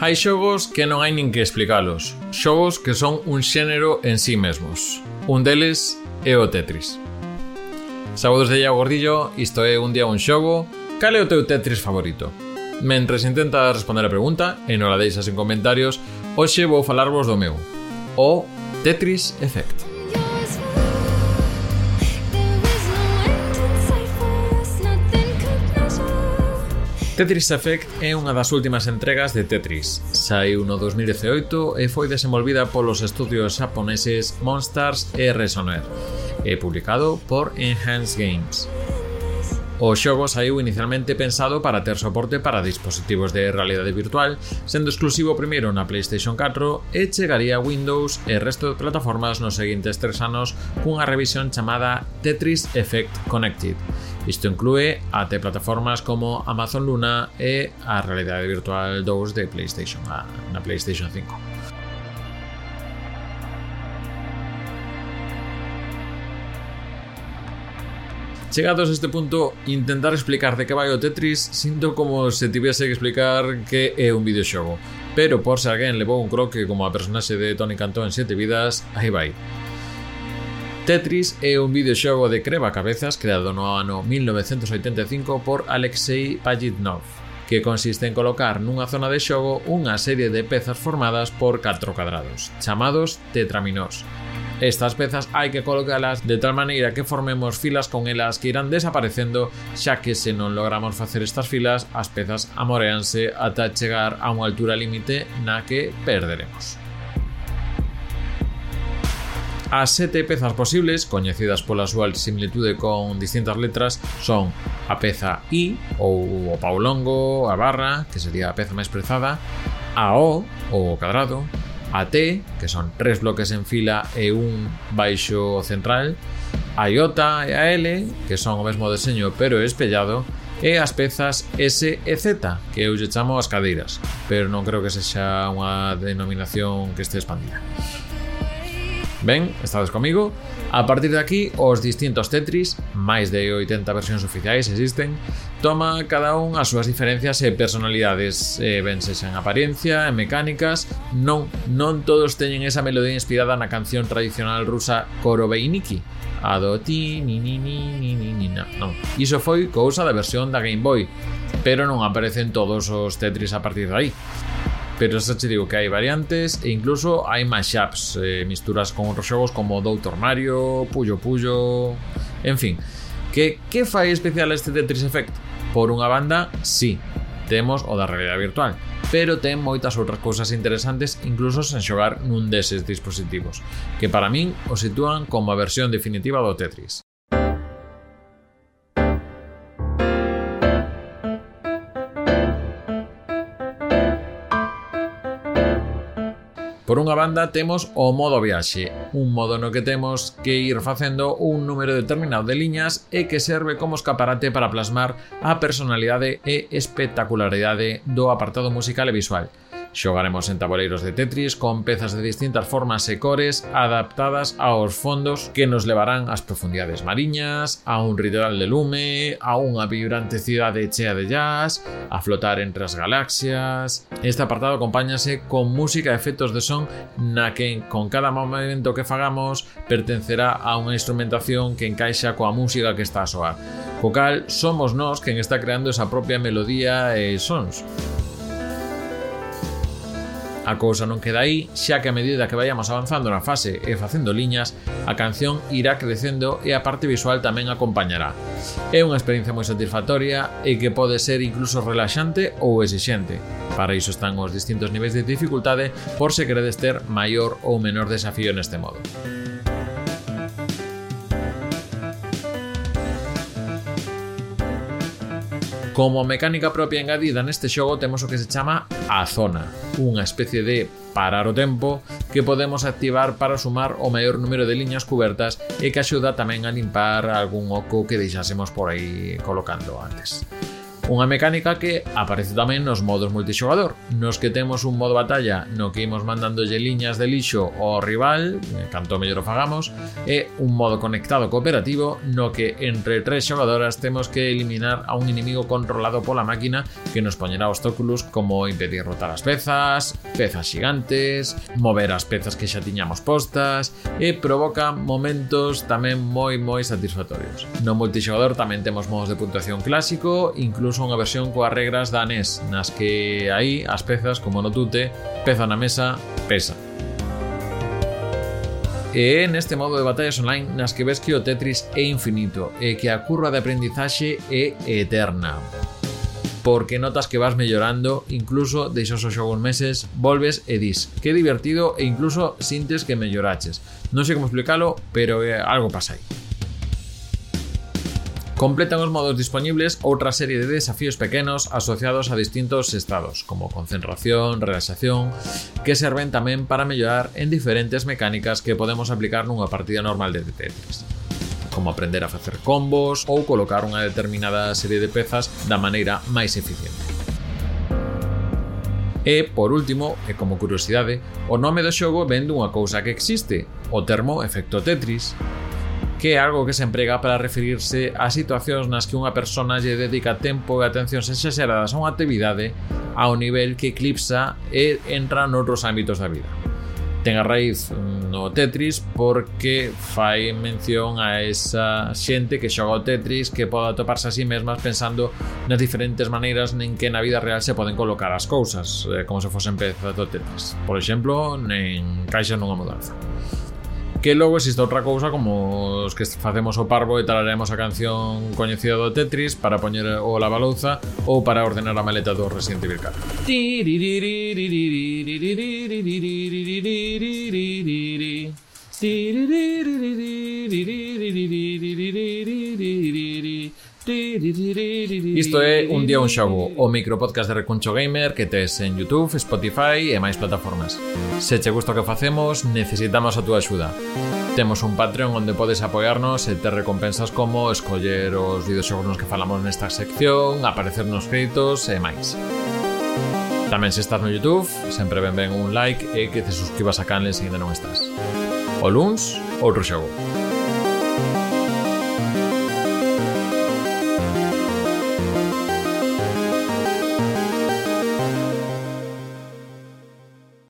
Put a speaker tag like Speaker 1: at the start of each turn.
Speaker 1: Hai xogos que non hai nin que explicalos, xogos que son un xénero en sí mesmos. Un deles é o Tetris. Saúdos de Iago Gordillo, isto é un día un xogo, cal é o teu Tetris favorito? Mentres intenta responder a pregunta e non la deixas en comentarios, hoxe vou falarvos do meu, o Tetris Effect. Tetris Effect é unha das últimas entregas de Tetris. Saiu no 2018 e foi desenvolvida polos estudios japoneses Monsters e Resonair e publicado por Enhanced Games. O xogo saiu inicialmente pensado para ter soporte para dispositivos de realidade virtual, sendo exclusivo primeiro na PlayStation 4 e chegaría a Windows e resto de plataformas nos seguintes tres anos cunha revisión chamada Tetris Effect Connected. Isto inclúe até plataformas como Amazon Luna e a realidade virtual 2 de PlayStation na PlayStation 5. Chegados a este punto, intentar explicar de que vai o Tetris sinto como se tivese que explicar que é un videoxogo. Pero por se alguén levou un croque como a personaxe de Tony Cantó en Sete Vidas, aí vai. Tetris é un videoxogo de creva cabezas creado no ano 1985 por Alexei Pajitnov, que consiste en colocar nunha zona de xogo unha serie de pezas formadas por catro cadrados, chamados tetraminós, Estas pezas hai que colocalas de tal maneira que formemos filas con elas que irán desaparecendo, xa que se non logramos facer estas filas, as pezas amoreanse ata chegar a unha altura límite na que perderemos. As sete pezas posibles, coñecidas pola súa similitude con distintas letras, son a peza I, ou o paulongo, a barra, que sería a peza máis prezada, a O, ou o cadrado, a T, que son tres bloques en fila e un baixo central, a Iota e a L, que son o mesmo deseño pero espellado, e as pezas S e Z, que eu lle chamo as cadeiras, pero non creo que sexa unha denominación que este expandida. Ben, estades comigo? A partir de aquí, os distintos Tetris, máis de 80 versións oficiais existen, toma cada un as súas diferencias e personalidades, e ben sexan apariencia en mecánicas, non, non todos teñen esa melodía inspirada na canción tradicional rusa Korobeiniki, a do ti ni ni ni ni ni ni na. Non, iso foi cousa da versión da Game Boy, pero non aparecen todos os Tetris a partir de aí. Pero xa te digo que hai variantes e incluso hai mashups, eh, misturas con outros xogos como Doutor Mario, Puyo Puyo, en fin. Que, que fai especial este Tetris Effect? Por unha banda, sí, temos o da realidade virtual, pero ten moitas outras cousas interesantes incluso sen xogar nun deses dispositivos, que para min o sitúan como a versión definitiva do Tetris. Por unha banda temos o modo viaxe, un modo no que temos que ir facendo un número determinado de liñas e que serve como escaparate para plasmar a personalidade e espectacularidade do apartado musical e visual. Xogaremos en tabuleiros de Tetris con pezas de distintas formas e cores adaptadas aos fondos que nos levarán ás profundidades mariñas, a un ritual de lume, a unha vibrante cidade chea de jazz, a flotar entre as galaxias. Este apartado acompáñase con música e efectos de son na que con cada momento que fagamos pertencerá a unha instrumentación que encaixa coa música que está a soar. Co cal, somos nós quen está creando esa propia melodía e sons. A cousa non queda aí, xa que a medida que vayamos avanzando na fase e facendo liñas, a canción irá crecendo e a parte visual tamén acompañará. É unha experiencia moi satisfactoria e que pode ser incluso relaxante ou exixente. Para iso están os distintos niveis de dificultade por se queredes ter maior ou menor desafío neste modo. Como mecánica propia engadida neste xogo temos o que se chama a zona, unha especie de parar o tempo que podemos activar para sumar o maior número de liñas cubertas e que axuda tamén a limpar algún oco que deixásemos por aí colocando antes. Unha mecánica que aparece tamén nos modos multixogador, nos que temos un modo batalla no que imos mandándolle liñas de lixo ao rival, eh, canto mellor o fagamos, e un modo conectado cooperativo no que entre tres xogadoras temos que eliminar a un inimigo controlado pola máquina que nos poñerá obstáculos como impedir rotar as pezas, pezas xigantes, mover as pezas que xa tiñamos postas e provoca momentos tamén moi moi satisfactorios. No multixogador tamén temos modos de puntuación clásico, incluso incluso unha versión coas regras da NES, nas que aí as pezas, como no tute, peza na mesa, pesa. E é neste modo de batallas online nas que ves que o Tetris é infinito e que a curva de aprendizaxe é eterna. Porque notas que vas mellorando, incluso deixas o xogo uns meses, volves e dis que divertido e incluso sintes que melloraches. Non sei como explicalo, pero eh, algo pasa aí. Completan os modos disponibles outra serie de desafíos pequenos asociados a distintos estados, como concentración, relaxación, que serven tamén para mellorar en diferentes mecánicas que podemos aplicar nunha partida normal de Tetris como aprender a facer combos ou colocar unha determinada serie de pezas da maneira máis eficiente. E, por último, e como curiosidade, o nome do xogo vende unha cousa que existe, o termo efecto Tetris, que é algo que se emprega para referirse a situacións nas que unha persona lle dedica tempo e atencións exageradas a unha actividade ao nivel que eclipsa e entra noutros ámbitos da vida. Ten a raíz mm, no Tetris porque fai mención a esa xente que xoga o Tetris que pode atoparse a sí mesmas pensando nas diferentes maneiras en que na vida real se poden colocar as cousas eh, como se fosen pezas do Tetris. Por exemplo, nen caixa nunha mudanza. Que logo existe outra cousa como os que facemos o parvo e talaremos a canción coñecida do Tetris para poñer o lavalouza ou para ordenar a maleta do Resident Evil 4. Isto é Un día un xogo, o micropodcast de Recuncho Gamer que tes en YouTube, Spotify e máis plataformas. Se che gusta o que facemos, necesitamos a túa axuda. Temos un Patreon onde podes apoiarnos e ter recompensas como escoller os videoxogos nos que falamos nesta sección, aparecer nos créditos e máis. Tamén se estás no YouTube, sempre ben ben un like e que te suscribas a canle se ainda non estás. O luns, outro xogo.